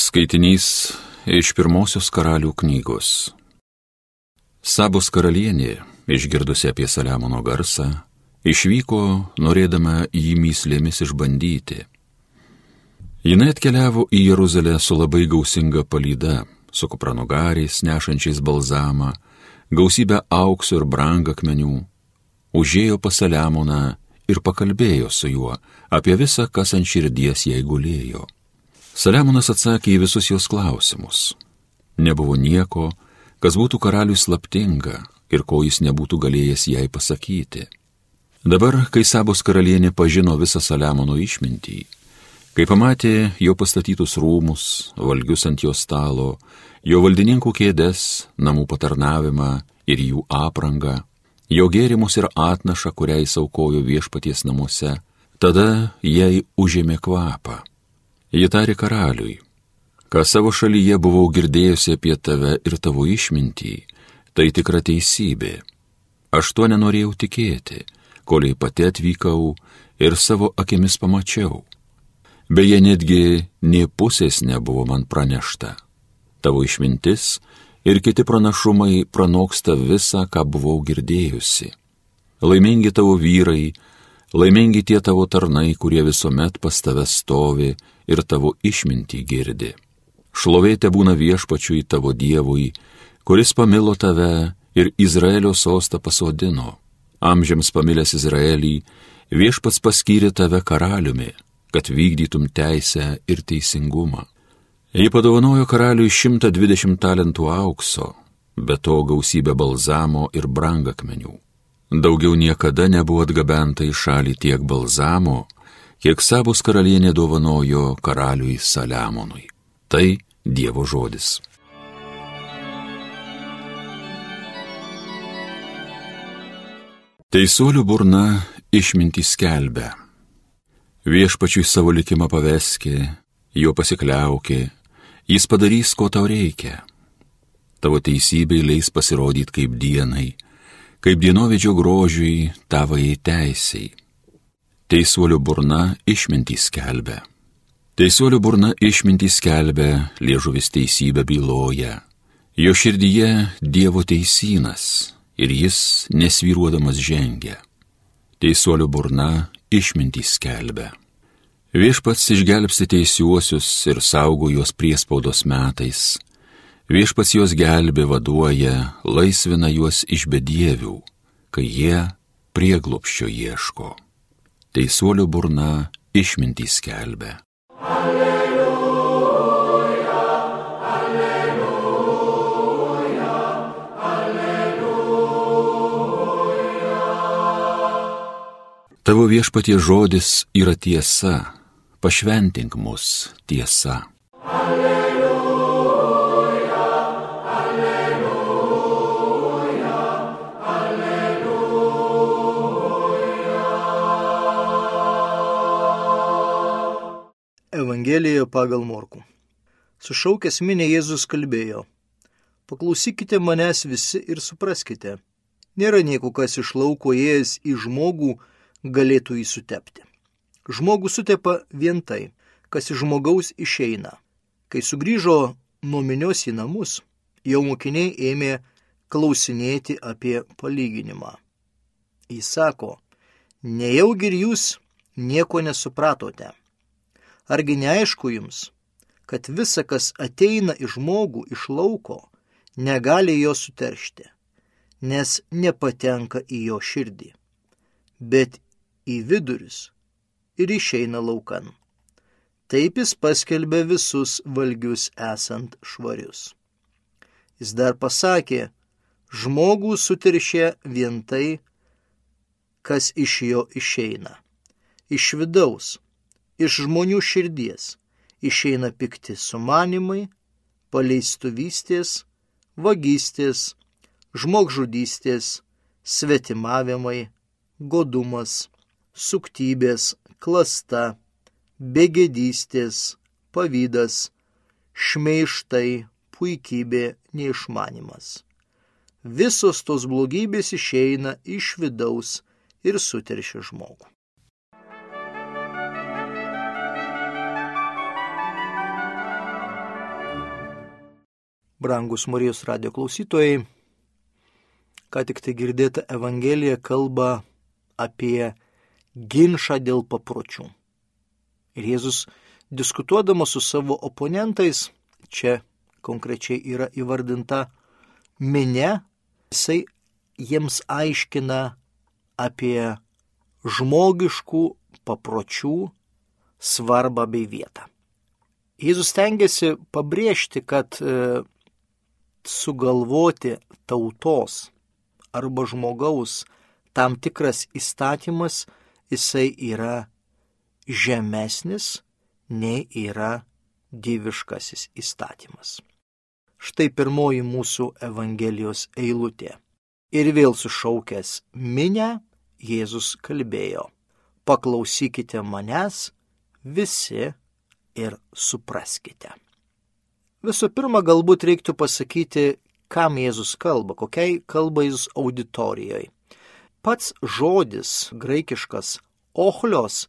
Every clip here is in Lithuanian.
Skaitinys iš pirmosios karalių knygos. Sabos karalienė, išgirdusi apie Saliamono garsą, išvyko norėdama jį myslėmis išbandyti. Jis atkeliavo į Jeruzalę su labai gausinga palyda, su kupranugariais nešančiais balzamą, gausybę aukso ir brangakmenių, užėjo pas Saliamoną ir pakalbėjo su juo apie visą, kas ant širdies jai gulėjo. Saliamonas atsakė į visus jos klausimus. Nebuvo nieko, kas būtų karaliui slaptinga ir ko jis nebūtų galėjęs jai pasakyti. Dabar, kai Sabos karalienė pažino visą Saliamono išmintį, kai pamatė jo pastatytus rūmus, valgius ant jo stalo, jo valdininkų kėdes, namų patarnavimą ir jų aprangą, jo gėrimus ir atnašą, kuriai saukojo viešpaties namuose, tada jai užėmė kvapą. Ji tarė karaliui, ką savo šalyje buvau girdėjusi apie tave ir tavo išmintį, tai tikra teisybė. Aš tuo nenorėjau tikėti, koliai pati atvykau ir savo akimis pamačiau. Beje, netgi nie pusės nebuvo man pranešta. Tavo išmintis ir kiti pranašumai pranoksta visą, ką buvau girdėjusi. Laimingi tavo vyrai, laimingi tie tavo tarnai, kurie visuomet pas tave stovi ir tavo išmintį girdi. Šlovėte būna viešpačiui tavo Dievui, kuris pamilo tave ir Izraelio sostą pasodino. Amžiams pamilęs Izraelį, viešpats paskyrė tave karaliumi, kad vykdytum teisę ir teisingumą. Ji padovanojo karaliui 120 talentų aukso, be to gausybę balzamo ir brangakmenių. Daugiau niekada nebuvo atgabenta į šalį tiek balzamo, kiek Sabos karalienė dovanojo karaliui Saliamonui. Tai Dievo žodis. Teisuolių burna išmintį skelbia. Viešpačiui savo likimą paveskė, jo pasikliaukė, Jis padarys, ko tau reikia. Tavo teisybei leis pasirodyti kaip dienai, kaip dienovidžio grožiui tavai teisiai. Teisuolių burna išmintį skelbia. Teisuolių burna išmintį skelbia, liežuvis teisybę byloja. Jo širdyje Dievo teisynas ir jis nesvyruodamas žengia. Teisuolių burna išmintį skelbia. Viešpats išgelbsti teisiuosius ir saugo juos priespaudos metais. Viešpats juos gelbė, vaduoja, laisvina juos iš bedievių, kai jie prieglopščio ieško. Teisuolio burna išmintį skelbia. Alleluja, alleluja, alleluja. Tavo viešpatie žodis yra tiesa pašventink mus tiesa. Evangelija pagal Morku. Sušaukęs minė Jėzus kalbėjo. Paklausykite manęs visi ir supraskite. Nėra nieko, kas iš lauko ėjęs į žmogų galėtų jį sutepti. Žmogų sutepa vien tai, kas iš žmogaus išeina. Kai sugrįžo nuo minios į namus, jau mokiniai ėmė klausinėti apie palyginimą. Jis sako, nejaugi ir jūs nieko nesupratote. Argi neaišku jums, kad visa, kas ateina į žmogų iš lauko, negali jo suteršti, nes nepatenka į jo širdį, bet į vidurius ir išeina laukan. Taip jis paskelbė visus valgius esant švarius. Jis dar pasakė, žmogų sutiršė vien tai, kas iš jo išeina. Iš vidaus, iš žmonių širdies išeina pikti sumanimai, paleistuvystės, vagystės, žmogžudystės, svetimavimai, godumas, suktybės, klasta, begėdystės, pavydas, šmeištai, puikybė, neišmanimas. Visos tos blogybės išeina iš vidaus ir suteršia žmogų. Brangus Marijos radio klausytojai, ką tik tai girdėta Evangelija kalba apie ginčą dėl papročių. Ir Jėzus diskutuodamas su savo oponentais, čia konkrečiai yra įvardinta minė, jisai jiems aiškina apie žmogiškų papročių svarbą bei vietą. Jėzus tengiasi pabrėžti, kad e, sugalvoti tautos arba žmogaus tam tikras įstatymas, jisai yra žemesnis nei yra dieviškasis įstatymas. Štai pirmoji mūsų Evangelijos eilutė. Ir vėl sušaukęs minę, Jėzus kalbėjo, paklausykite manęs visi ir supraskite. Visų pirma, galbūt reiktų pasakyti, kam Jėzus kalba, kokiai kalba Jėzus auditorijoje. Pats žodis graikiškas ochlios,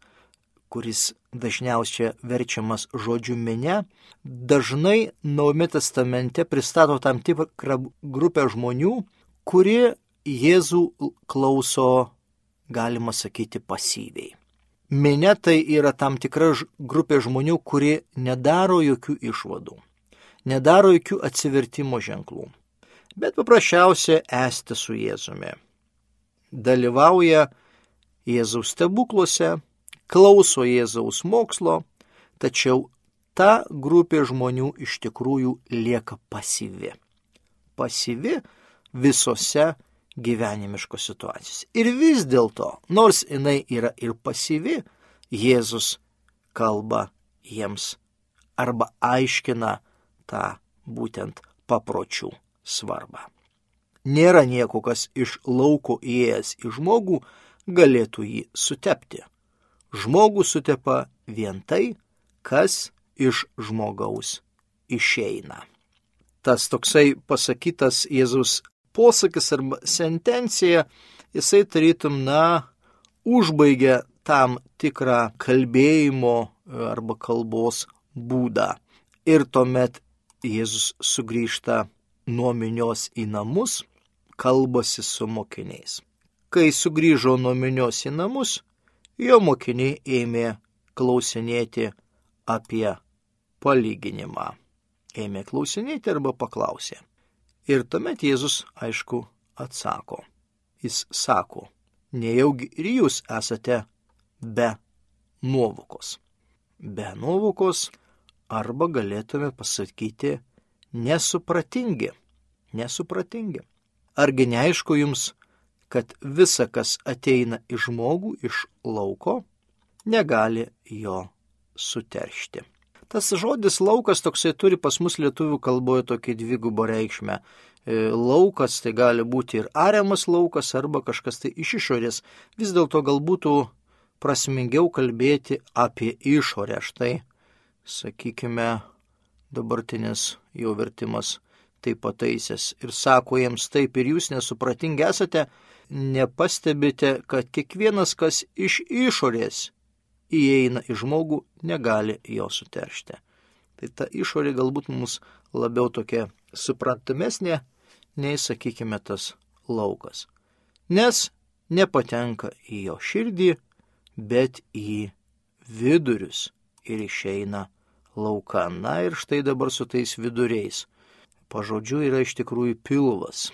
kuris dažniausiai verčiamas žodžiu minė, dažnai Naujame testamente pristato tam tikrą grupę žmonių, kurie Jėzų klauso, galima sakyti, pasyviai. Minė tai yra tam tikra grupė žmonių, kurie nedaro jokių išvadų, nedaro jokių atsivertimo ženklų, bet paprasčiausia esti su Jėzumi. Dalyvauja Jėzaus stebukluose, klauso Jėzaus mokslo, tačiau ta grupė žmonių iš tikrųjų lieka pasyvi. Pasyvi visose gyvenimiškos situacijos. Ir vis dėlto, nors jinai yra ir pasyvi, Jėzus kalba jiems arba aiškina tą būtent papročių svarbą. Nėra nieko, kas iš lauko įėjęs į žmogų galėtų jį sutepti žmogų sutepa vien tai, kas iš žmogaus išeina. Tas toksai pasakytas Jėzus posakis arba sentencija, jisai tarytum, na, užbaigia tam tikrą kalbėjimo arba kalbos būdą. Ir tuomet Jėzus sugrįžta nuo minios į namus, kalbasi su mokiniais. Kai sugrįžo nuo minios į namus, jo mokiniai ėmė klausinėti apie palyginimą. Ėmė klausinėti arba paklausė. Ir tuomet Jėzus, aišku, atsako. Jis sako, nejaugi ir jūs esate be nuovokos. Be nuovokos arba galėtume pasakyti nesupratingi. Nesupratingi. Argi neaišku jums, kad visa, kas ateina iš žmogų iš lauko, negali jo suteršti. Tas žodis laukas toksai turi pas mus lietuvių kalboje tokį dvigubą reikšmę. E, laukas tai gali būti ir ariamas laukas arba kažkas tai iš išorės. Vis dėlto galbūt prasmingiau kalbėti apie išorę. Štai, sakykime, dabartinis jo vertimas tai pataisęs ir sako jiems taip ir jūs nesupratingi esate, nepastebite, kad kiekvienas, kas iš išorės įeina į žmogų, negali jo suteršti. Tai ta išorė galbūt mums labiau tokia suprantamesnė, nei, sakykime, tas laukas. Nes nepatenka į jo širdį, bet į vidurius ir išeina lauka. Na ir štai dabar su tais viduriais. Pažodžiu yra iš tikrųjų pilvas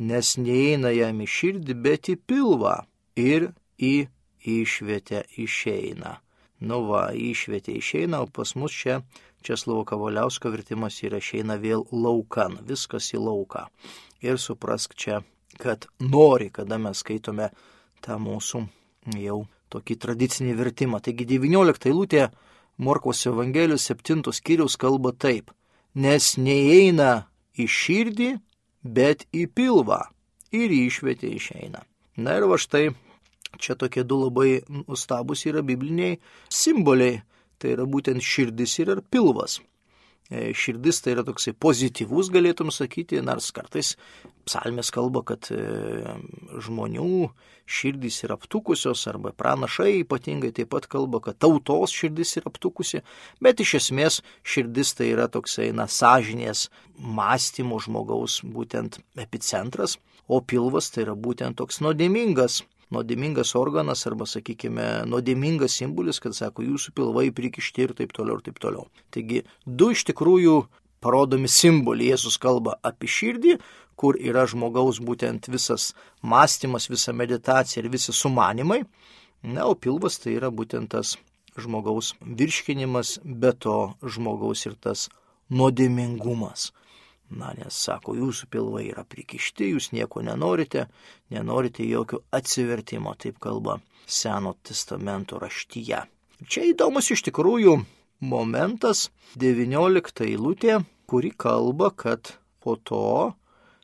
nes neįeina jam į širdį, bet į pilvą ir į išvietę išeina. Nu va, išvietė išeina, o pas mus čia Česlovo Kavaliausko vertimas yra išeina vėl laukan, viskas į lauką. Ir suprask čia, kad nori, kada mes skaitome tą mūsų jau tokį tradicinį vertimą. Taigi 19 eilutė Morkos Evangelijos 7 skyrius kalba taip, nes neįeina į širdį, bet į pilvą ir išvietė išeina. Na ir va štai čia tokie du labai nustabus yra bibliniai simboliai. Tai yra būtent širdis ir pilvas. E, širdis tai yra toksai pozityvus, galėtum sakyti, nors kartais psalmės kalba, kad e, žmonių širdys yra aptukusios, arba pranašai ypatingai taip pat kalba, kad tautos širdis yra aptukusi, bet iš esmės širdis tai yra toksai, na, sąžinės mąstymo žmogaus būtent epicentras, o pilvas tai yra būtent toks nuodėmingas nuodėmingas organas arba, sakykime, nuodėmingas simbolis, kad sako, jūsų pilvai prikišti ir taip toliau ir taip toliau. Taigi, du iš tikrųjų parodomi simboliai. Jėzus kalba apie širdį, kur yra žmogaus būtent visas mąstymas, visa meditacija ir visi sumanimai. Na, o pilvas tai yra būtent tas žmogaus virškinimas, bet to žmogaus ir tas nuodėmingumas. Na, nes sako, jūsų pilvai yra prikišti, jūs nieko nenorite, nenorite jokio atsivertimo, taip kalba Seno testamento raštyje. Čia įdomus iš tikrųjų momentas, 19 eilutė, kuri kalba, kad po to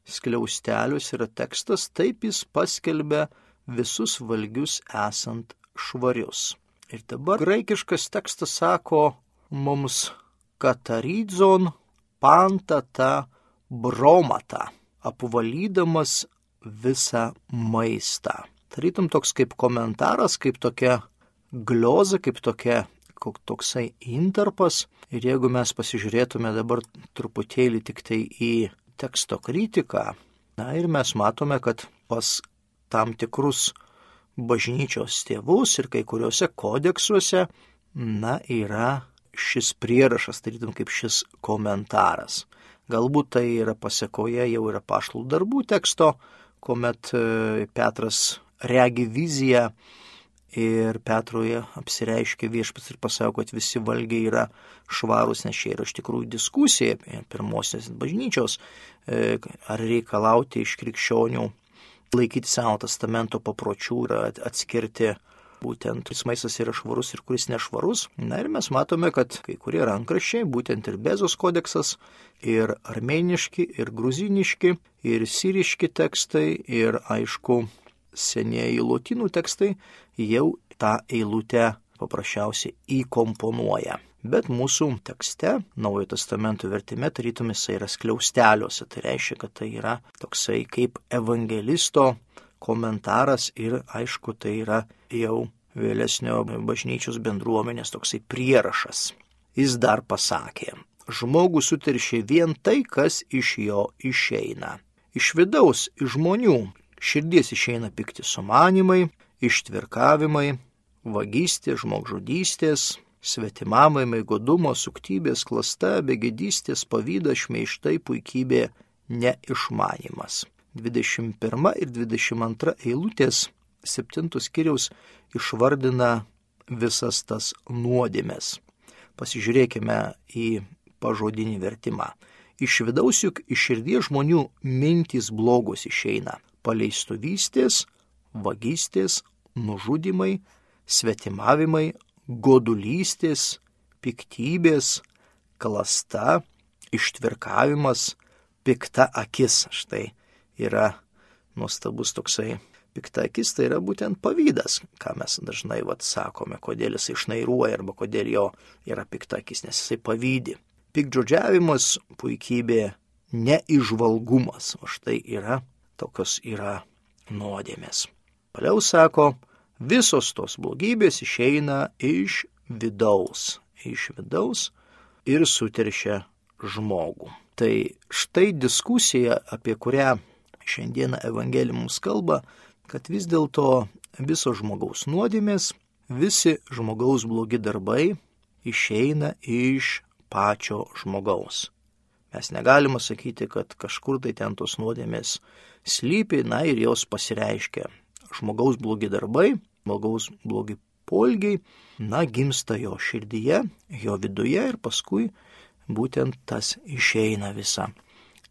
skliaustelius yra tekstas, taip jis paskelbė visus valgius esant švarius. Ir dabar graikiškas tekstas sako mums katarydzon pantata bromatą, apvalydamas visą maistą. Tarytum toks kaip komentaras, kaip tokia glioza, kaip tokia toksai interpas. Ir jeigu mes pasižiūrėtume dabar truputėlį tik tai į teksto kritiką, na ir mes matome, kad pas tam tikrus bažnyčios tėvus ir kai kuriuose kodeksuose, na, yra šis prierašas, tarytum kaip šis komentaras. Galbūt tai yra pasiekoje jau yra pašlų darbų teksto, kuomet e, Petras regi viziją ir Petroje apsireiškia viešpats ir pasako, kad visi valgiai yra švarūs, nes čia yra iš tikrųjų diskusija pirmosios bažnyčios, e, ar reikalauti iš krikščionių laikyti Seno testamento papročių ir atskirti būtent kuris maistas yra švarus ir kuris nešvarus. Na ir mes matome, kad kai kurie rankraščiai, būtent ir Bezos kodeksas, ir armeniški, ir gruziniški, ir siriški tekstai, ir aišku, senieji lotynų tekstai jau tą eilutę paprasčiausiai įkomponuoja. Bet mūsų tekste, Naujojo testamento vertime, tarytum jisai yra skliausteliuose. Tai reiškia, kad tai yra toksai kaip evangelisto komentaras ir aišku tai yra jau vėlesnio bažnyčios bendruomenės toksai prierašas. Jis dar pasakė, žmogų suteršė vien tai, kas iš jo išeina. Iš vidaus, iš žmonių, širdies išeina pikti sumanimai, ištvirkavimai, vagystė, žmogžudystės, svetimamai, godumo, suktybės, klasta, begėdystės, pavydas, šmeištai, puikybė, neišmanimas. 21 ir 22 eilutės 7 skyriaus išvardina visas tas nuodėmės. Pasižiūrėkime į pažodinį vertimą. Iš vidaus juk iš širdies žmonių mintys blogos išeina - paleistuvystės, vagystės, nužudimai, svetimavimai, godulystės, piktybės, klasta, ištvirkavimas, pikta akis. Štai yra nuostabus toksai pikta akis, tai yra būtent pavydas, ką mes dažnai vat, sakome, kodėl jis išnairuoja arba kodėl jo yra pikta akis, nes jisai pavydė. Pikdžodžiavimas, puikybė, neižvalgumas, o štai yra tokios yra nuodėmės. Paliau sako, visos tos blogybės išeina iš vidaus, iš vidaus ir suteršia žmogų. Tai štai diskusija, apie kurią šiandieną Evangelija mums kalba, kad vis dėlto visos žmogaus nuodėmės, visi žmogaus blogi darbai išeina iš pačio žmogaus. Mes negalime sakyti, kad kažkur tai ten tos nuodėmės slypi, na ir jos pasireiškia. Žmogaus blogi darbai, žmogaus blogi polgiai, na, gimsta jo širdyje, jo viduje ir paskui būtent tas išeina visa.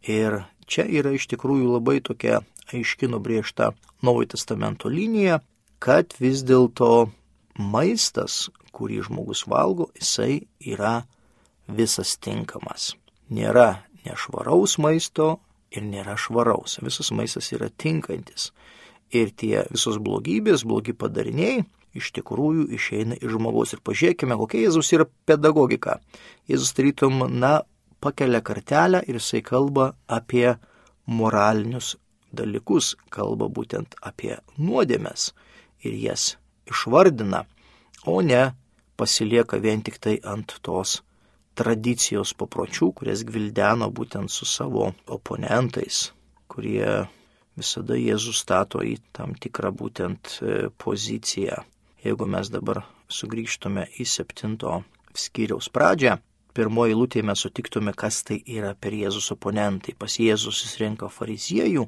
Ir Čia yra iš tikrųjų labai tokia aiški nubriežta Naujojo testamento linija, kad vis dėlto maistas, kurį žmogus valgo, jisai yra visas tinkamas. Nėra nešvaraus maisto ir nėra švaraus. Visas maistas yra tinkantis. Ir tie visos blogybės, blogi padariniai iš tikrųjų išeina iš žmogaus. Ir pažiūrėkime, kokia Jėzus yra pedagogika. Jėzus tarytum, na, pakelia kartelę ir jisai kalba apie moralinius dalykus, kalba būtent apie nuodėmes ir jas išvardina, o ne pasilieka vien tik tai ant tos tradicijos papročių, kurias gvildeno būtent su savo oponentais, kurie visada Jėzus stato į tam tikrą būtent e, poziciją. Jeigu mes dabar sugrįžtume į septinto skyriaus pradžią, pirmoji lūtė mes sutiktume, kas tai yra per Jėzus oponentai. Pas Jėzus susirinko fariziejų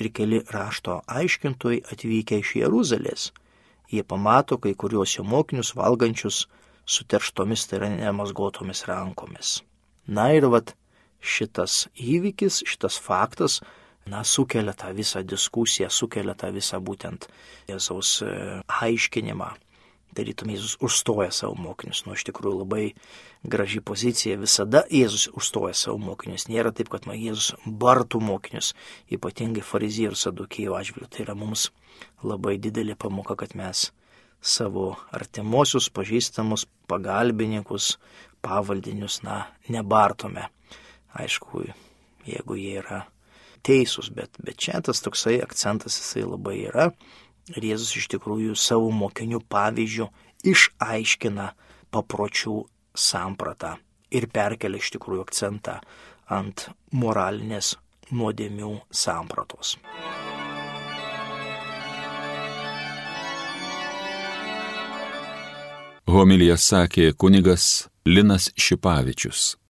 ir keli rašto aiškintojai atvykę iš Jeruzalės. Jie pamato kai kuriuos jo mokinius valgančius su terštomis, tai yra nemasgotomis rankomis. Na ir vad šitas įvykis, šitas faktas, na, sukelia tą visą diskusiją, sukelia tą visą būtent Jėzaus e, aiškinimą tarytum Jėzus užstoja savo mokinius. Nu, iš tikrųjų labai graži pozicija. Visada Jėzus užstoja savo mokinius. Nėra taip, kad man Jėzus bartų mokinius, ypatingai farizijų ir sadukėjų atžvilgių. Tai yra mums labai didelė pamoka, kad mes savo artimuosius, pažįstamus, pagalbininkus, pavaldinius, na, nebartome. Aišku, jeigu jie yra teisūs, bet, bet čia tas toksai akcentas jisai labai yra Ir Jėzus iš tikrųjų savo mokinių pavyzdžių išaiškina papročių sampratą ir perkelia iš tikrųjų akcentą ant moralinės nuodėmių sampratos. Homilija sakė kunigas Linas Šipavičius.